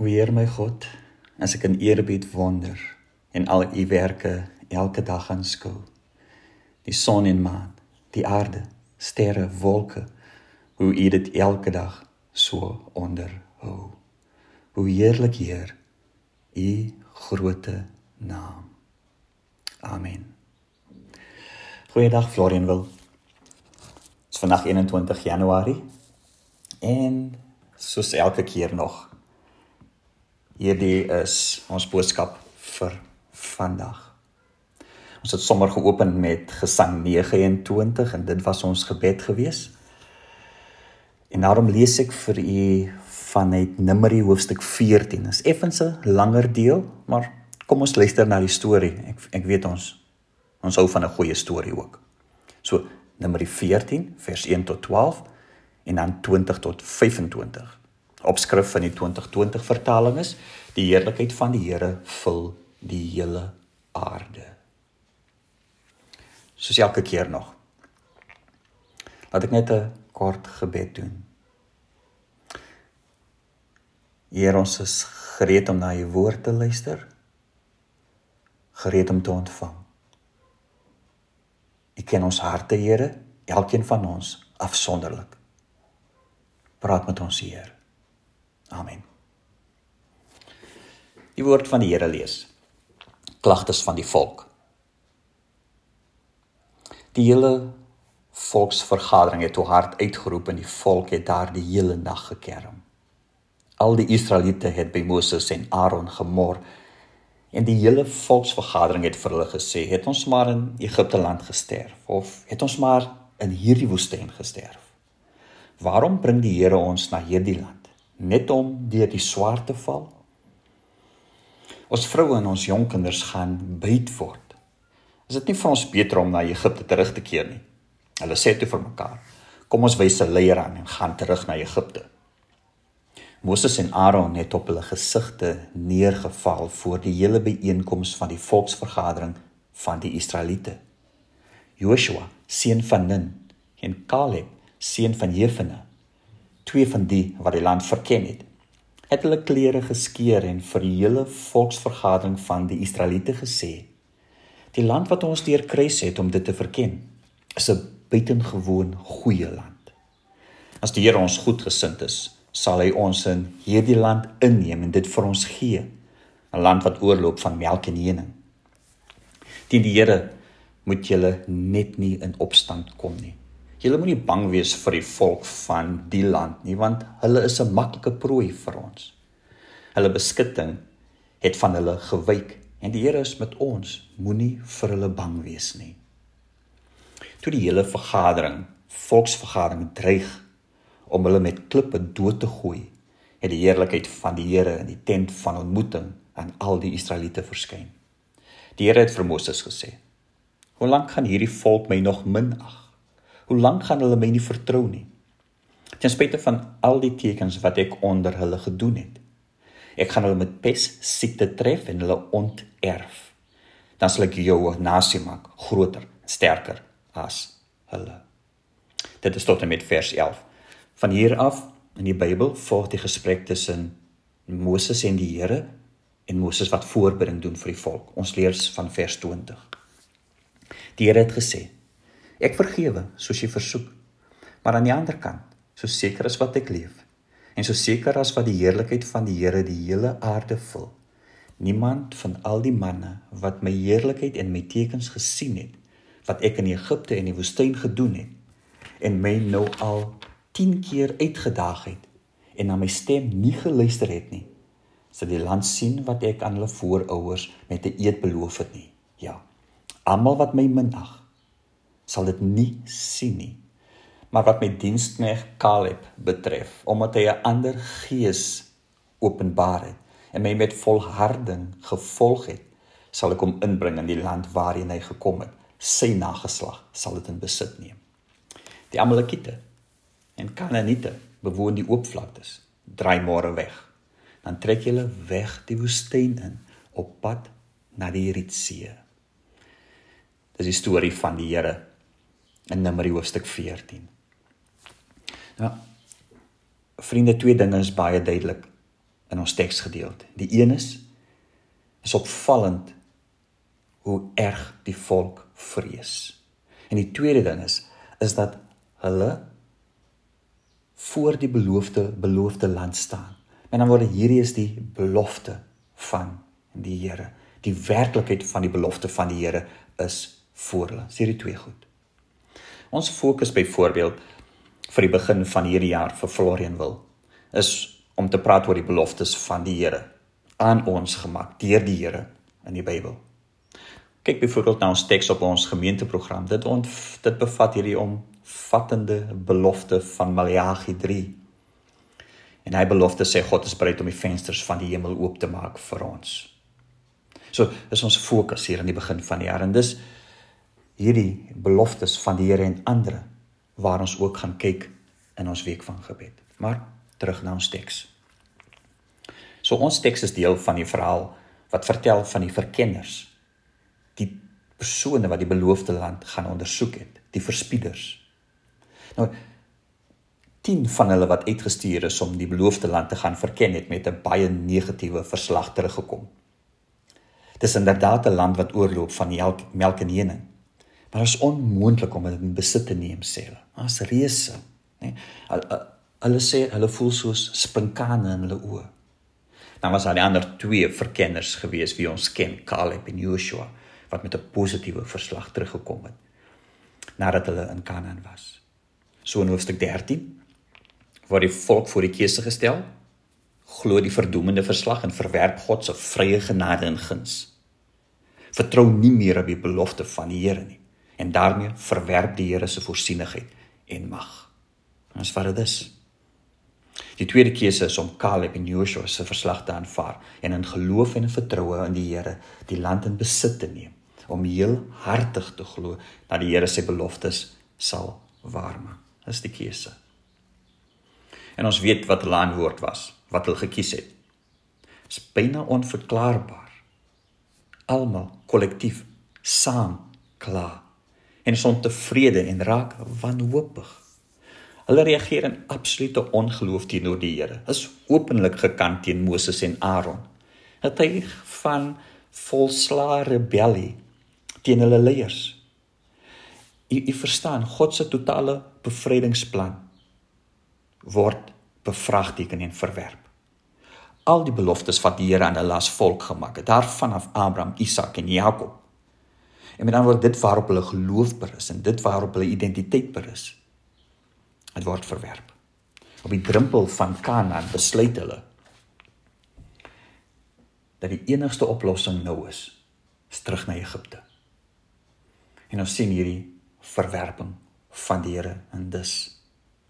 O Heer my God, as ek in eerbied wonder en al u werke elke dag aanskou. Die son en maan, die aarde, sterre, wolke, hoe u dit elke dag so onderhou. Hoe heerlik Heer, u groote naam. Amen. Goeiedag Florian wil. Dit is vandag 21 Januarie en soos elke keer nog Hierdie is ons boodskap vir vandag. Ons het sommer geopen met Gesang 29 en dit was ons gebed gewees. En daarom lees ek vir u vanuit Numeri hoofstuk 14. Dit is effens 'n langer deel, maar kom ons luister na die storie. Ek ek weet ons ons hou van 'n goeie storie ook. So Numeri 14 vers 1 tot 12 en dan 20 tot 25 opskrif van die 2020 vertaling is: Die heerlikheid van die Here vul die hele aarde. Soos elke keer nog. Laat ek net 'n kort gebed doen. Here, ons is gereed om na u woord te luister. Gereed om te ontvang. U ken ons harte, Here, elkeen van ons afsonderlik. Praat met ons, Here. Amen. Die woord van die Here lees. Klagtes van die volk. Die hele volksvergadering het toe hard uitgeroep en die volk het daar die hele nag gekerm. Al die Israeliete het by Moses en Aaron gemor en die hele volksvergadering het vir hulle gesê: "Het ons maar in Egipte land gesterf of het ons maar in hierdie woestyn gesterf? Waarom bring die Here ons na hierdie land?" Net om deur die swaar te val. Ons vroue en ons jong kinders gaan byt word. Is dit nie vir ons beter om na Egipte terug te keer nie? Hulle sê toe vir mekaar: "Kom ons wys 'n leier aan en gaan terug na Egipte." Moses en Aaron het op hulle gesigte neergeval voor die hele byeenkoms van die volksvergadering van die Israeliete. Joshua, seun van Nun, en Caleb, seun van Jefune, twee van die wat die land verken het, het hulle klere geskeur en vir die hele volksvergadering van die Israeliete gesê: "Die land wat ons deur kruis het om dit te verken, is 'n buitengewoon goeie land. As die Here ons goedgesind is, sal hy ons in hierdie land inneem en dit vir ons gee, 'n land wat oorloop van melk en honing. Teen die Here moet julle net nie in opstand kom nie. Julle moenie bang wees vir die volk van die land nie, want hulle is 'n maklike prooi vir ons. Hulle beskutting het van hulle gewyk en die Here is met ons. Moenie vir hulle bang wees nie. Toe die hele vergadering, volksvergadering dreig om hulle met klippe dood te gooi, het die heerlikheid van die Here in die tent van ontmoeting aan al die Israeliete verskyn. Die Here het vir Moses gesê: "Hoe lank gaan hierdie volk my nog minag?" Hoe lank gaan hulle my nie vertrou nie? Ten spyte van al die tekens wat ek onder hulle gedoen het. Ek gaan hulle met pes siekte tref en hulle onterf. Dan sal ek jou nasie maak groter, sterker as hulle. Dit is tot en met vers 11. Van hier af in die Bybel volg die gesprek tussen Moses en die Here en Moses wat voorbereiding doen vir die volk. Ons lees van vers 20. Die Here het gesê: Ek vergewe soos jy versoek. Maar aan die ander kant, so seker as wat ek leef en so seker as wat die heerlikheid van die Here die hele aarde vul, niemand van al die manne wat my heerlikheid en my tekens gesien het wat ek in Egipte en die woestyn gedoen het en my nou al 10 keer uitgedaag het en na my stem nie geluister het nie, sal die land sien wat ek aan hulle voorouers met 'n eed beloof het nie. Ja. Almal wat my minag sal dit nie sien nie. Maar wat my diensknegt Caleb betref, omdat hy 'n ander gees openbaar het en my met volharding gevolg het, sal ek hom inbring in die land waarheen hy gekom het. Sy nageslag sal dit in besit neem. Die Amalekiete en Kanaaniete bewoon die oop vlaktes. Draai môre weg. Dan trek julle weg die woestyn in op pad na die Ritsee. Dis die storie van die Here in Numeri hoofstuk 14. Ja. Vriende, twee dinge is baie duidelik in ons teksgedeelte. Die een is is opvallend hoe erg die volk vrees. En die tweede ding is is dat hulle voor die beloofde beloofde land staan. En dan word hierdie is die belofte van die Here. Die werklikheid van die belofte van die Here is voor hulle. Sien die twee goed. Ons fokus byvoorbeeld vir die begin van hierdie jaar vir Florian wil is om te praat oor die beloftes van die Here aan ons gemaak deur die Here in die Bybel. Kyk byvoorbeeld na ons teks op ons gemeenteprogram. Dit ont, dit bevat hierdie omvattende belofte van Maleagi 3. En hy belofte sê God is bereid om die vensters van die hemel oop te maak vir ons. So, is ons fokus hier aan die begin van die jaar en dis hierdie beloftes van die Here en ander waar ons ook gaan kyk in ons week van gebed. Maar terug na ons teks. So ons teks is deel van die verhaal wat vertel van die verkenners. Die persone wat die beloofde land gaan ondersoek het, die verspieders. Nou 10 van hulle wat uitgestuur is om die beloofde land te gaan verken het met 'n baie negatiewe verslag teruggekom. Dis inderdaad 'n land wat oorloop van melk en honing. Maar dit is onmoontlik om dit in besit te neem sê hulle. As reuse, nê. Hulle sê hulle voel soos spinkane in hulle oë. Dan was daar die ander twee verkenners gewees wie ons ken, Caleb en Joshua, wat met 'n positiewe verslag teruggekom het nadat hulle in Kanaan was. So in hoofstuk 13 word die volk voor die keuse gestel, glo die verdoemende verslag en verwerp God se vrye genade en guns. Vertrou nie meer op die belofte van die Here nie en daarmee verwerp die Here se voorsienigheid en mag. Ons wat dit is. Die tweede keuse is om Caleb en Joshua se verslag te aanvaar en in geloof en vertroue in die Here die land in besit te neem om heel hartig te glo dat die Here sy beloftes sal waarmaak. Dis die keuse. En ons weet wat hulle antwoord was, wat hulle gekies het. Dit is byna onverklaarbaar. Almal kollektief saam klaar en is ontevrede en raak wanhoopig. Hulle reageer in absolute ongeloof teenoor die Here. Is openlik gekant teen Moses en Aaron. Het hy van volslae rebellie teen hulle leiers. U u verstaan, God se totale bevrydingsplan word bevraagteken en verwerp. Al die beloftes wat die Here aan hulle as volk gemaak het, daarvan af Abraham, Isak en Jakob, En met ander woorde dit waarop hulle geloof berus en dit waarop hulle identiteit berus. Dit word verwerp. Op die drempel van Kanaan besluit hulle dat die enigste oplossing nou is, is terug na Egipte. En ons sien hierdie verwerping van die Here en dis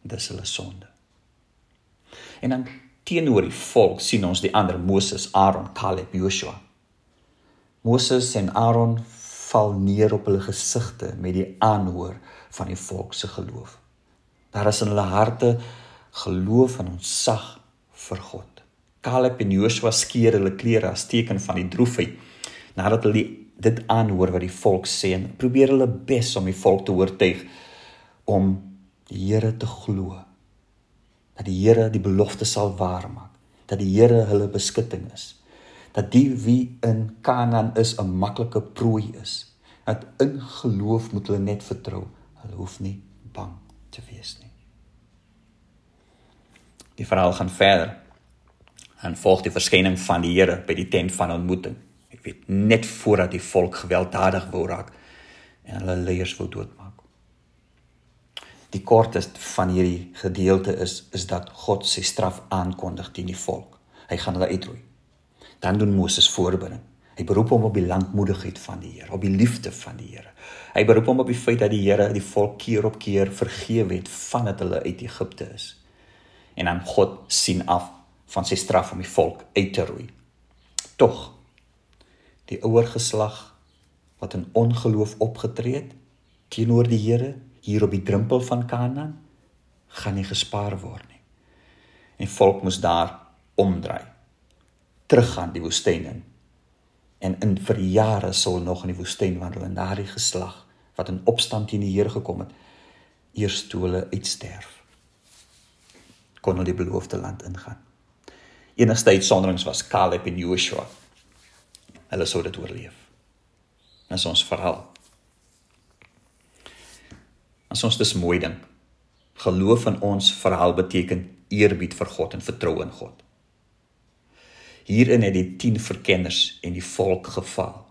dis hulle sonde. En dan teenoor die volk sien ons die ander Moses, Aaron, Caleb, Joshua. Moses en Aaron val neer op hulle gesigte met die aanhoor van die volk se geloof. Daar is in hulle harte geloof en ontzag vir God. Caleb en Joshua skeer hulle klere as teken van die droefheid nadat hulle dit aanhoor wat die volk sê en probeer hulle bes om die volk te oortuig om die Here te glo. Dat die Here die belofte sal waarmaak, dat die Here hulle beskutting is dat die wie in Kanaan is 'n maklike prooi is. Dat in geloof moet hulle net vertrou. Hulle hoef nie bang te wees nie. Die verhaal gaan verder. En volg die verskyning van die Here by die tent van ontmoeting. Ek weet net voordat die volk gewelddadig wou raak en hulle leiers wou doodmaak. Die kortste van hierdie gedeelte is is dat God sy straf aankondig teen die volk. Hy gaan hulle uitroei. Dan doen Moses voorbereiding. Hy beroep hom op die lankmoedigheid van die Here, op die liefde van die Here. Hy beroep hom op die feit dat die Here die volk keer op keer vergewe het vandat hulle uit Egipte is. En dan God sien af van sy straf om die volk uit te roei. Tog die ouer geslag wat in ongeloof opgetree het teenoor die Here hier op die drempel van Kanaan gaan nie gespaar word nie. En volk moes daar omdraai teruggaan die woestyn in. En in vir jare sou nog in die woestyn wandel en daardie geslag wat in opstand teen die Here gekom het, eers toe hulle uitsterf kon hulle die beloofde land ingaan. Enigste uitsonderings was Caleb en Joshua. Hulle sou dit oorleef. Dit is ons verhaal. As ons dis mooi ding. Geloof in ons verhaal beteken eerbied vir God en vertroue in God. Hierin het die 10 verkenners en die volk gefaal.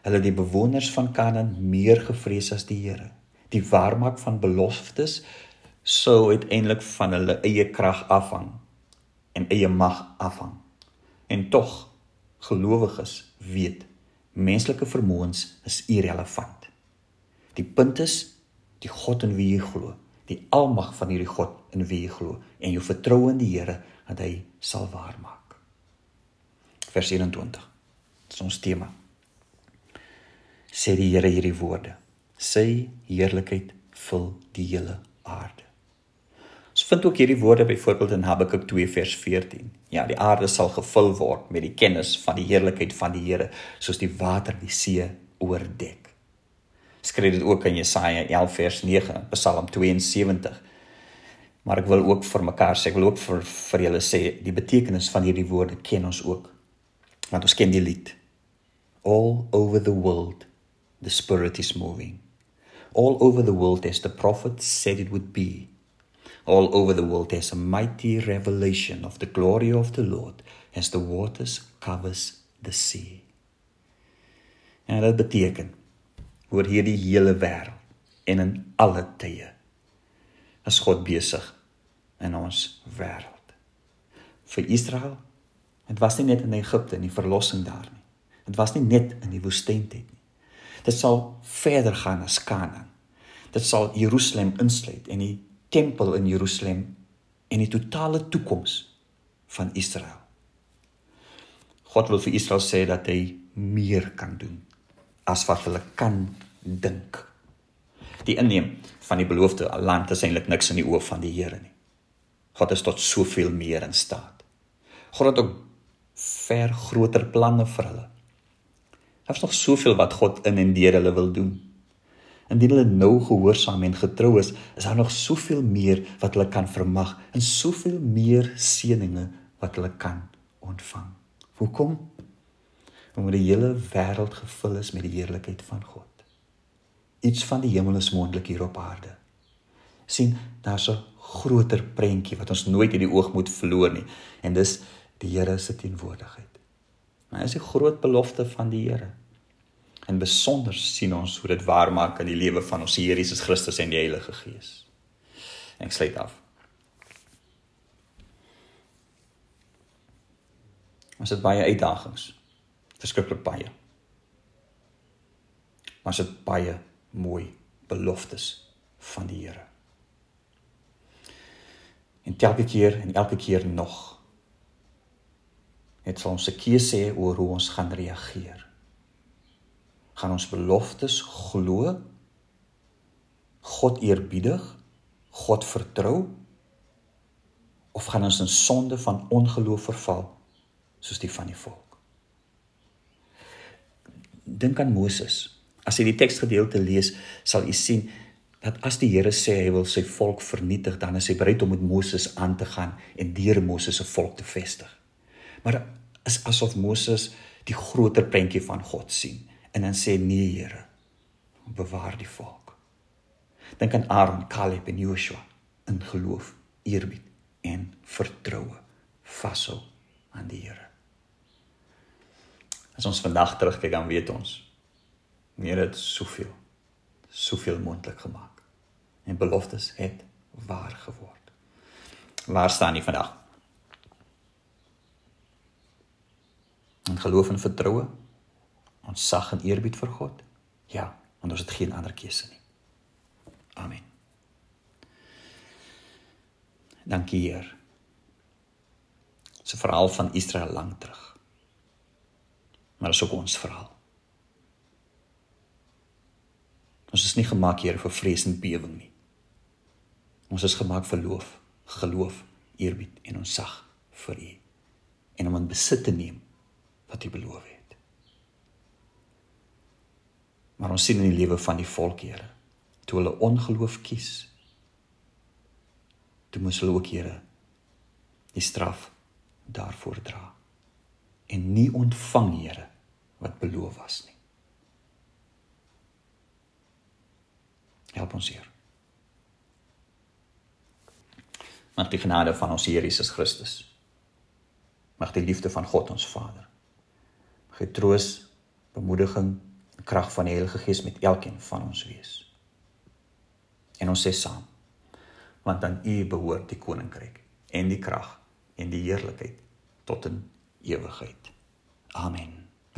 Hulle die bewoners van Kanaan meer gevrees as die Here. Die waarmaak van beloftes sou uiteindelik van hulle eie krag afhang en eie mag afhang. En tog gelowiges weet menslike vermoëns is irrelevant. Die punt is die God in wie jy glo, die almag van hierdie God in wie jy glo en jou vertroue in die Here dat hy sal waarmaak vers 21. Dit is ons tema. Sê die Here hierdie woorde. Sy heerlikheid vul die hele aarde. Ons vind ook hierdie woorde byvoorbeeld in Habakuk 2 vers 14. Ja, die aarde sal gevul word met die kennis van die heerlikheid van die Here, soos die water die see oordek. Skryf dit ook in Jesaja 11 vers 9, Psalm 72. Maar ek wil ook vir mekaar sê, ek wil ook vir vir julle sê, die betekenis van hierdie woorde ken ons ook. Want ons ken die lied. All over the world the spirit is moving. All over the world as the prophet said it would be. All over the world there's a mighty revelation of the glory of the Lord as the waters covers the sea. En dit beteken oor hierdie hele wêreld en in alle tye is God besig in ons wêreld. Vir Israel Dit was nie net in Egipte nie, verlossing daar nie. Dit was nie net in die woestyntyd nie. Dit sal verder gaan as Kanaan. Dit sal Jerusalem insluit en die tempel in Jerusalem en die totale toekoms van Israel. God wil vir Israel sê dat hy meer kan doen as wat hulle kan dink. Die inneem van die beloofde land is eintlik niks in die oë van die Here nie. God is tot soveel meer in staat. God het ook ver groter planne vir hulle. Daar's nog soveel wat God in en deur hulle wil doen. Indien hulle nou gehoorsaam en getrou is, is daar nog soveel meer wat hulle kan vermag en soveel meer seëninge wat hulle kan ontvang. Hoekom? Omdat die hele wêreld gevul is met die heerlikheid van God. Iets van die hemel is moontlik hier op aarde. sien, daar's 'n groter prentjie wat ons nooit uit die oog moet verloor nie. En dis die Here se teenwoordigheid. Maar is die groot belofte van die Here. En besonder sien ons hoe dit waar maak in die lewe van ons Here Jesus Christus en die Heilige Gees. En ek sluit af. Ons het baie uitdagings. Verskriklik baie. Maar ons het baie mooi beloftes van die Here. En elke keer en elke keer nog het ons 'n keuse hê oor hoe ons gaan reageer. Gaan ons beloftes glo? God eerbiedig? God vertrou? Of gaan ons in sonde van ongeloof verval soos die van die volk? Dink aan Moses. As jy die teksgedeelte lees, sal jy sien dat as die Here sê hy wil sy volk vernietig, dan is hy bereid om met Moses aan te gaan en deur Moses se volk te vestig. Maar is asof Moses die groter prentjie van God sien en dan sê nee Here, bewaar die volk. Dink aan Aaron, Caleb en Joshua in geloof, eerbied en vertroue vashou aan die Here. As ons vandag terugkyk dan weet ons meer het soveel soveel moontlik gemaak en beloftes het waar geword. Waar staan jy vandag? In geloof en vertroue, ons sag en eerbied vir God. Ja, want ons het geen ander keuse nie. Amen. Dankie Heer. 'n verhaal van Israel lank terug. Maar dis ook ons verhaal. Ons is nie gemaak hier vir vrees en bewering nie. Ons is gemaak vir loof, geloof, eerbied en ons sag vir U en om in besit te neem wat U beloof het. Maar ons sien in die lewe van die volk, Here, toe hulle ongeloof kies, toe moes hulle ook, Here, die straf daarvoor dra en nie ontvang Here wat beloof was nie. Help ons Heer. Mag die genade van ons Here Jesus Christus. Mag die liefde van God ons Vader. Die troos, bemoediging en krag van die Heilige Gees met elkeen van ons wees. En ons sê saam want aan U behoort die koninkryk en die krag en die heerlikheid tot in ewigheid. Amen.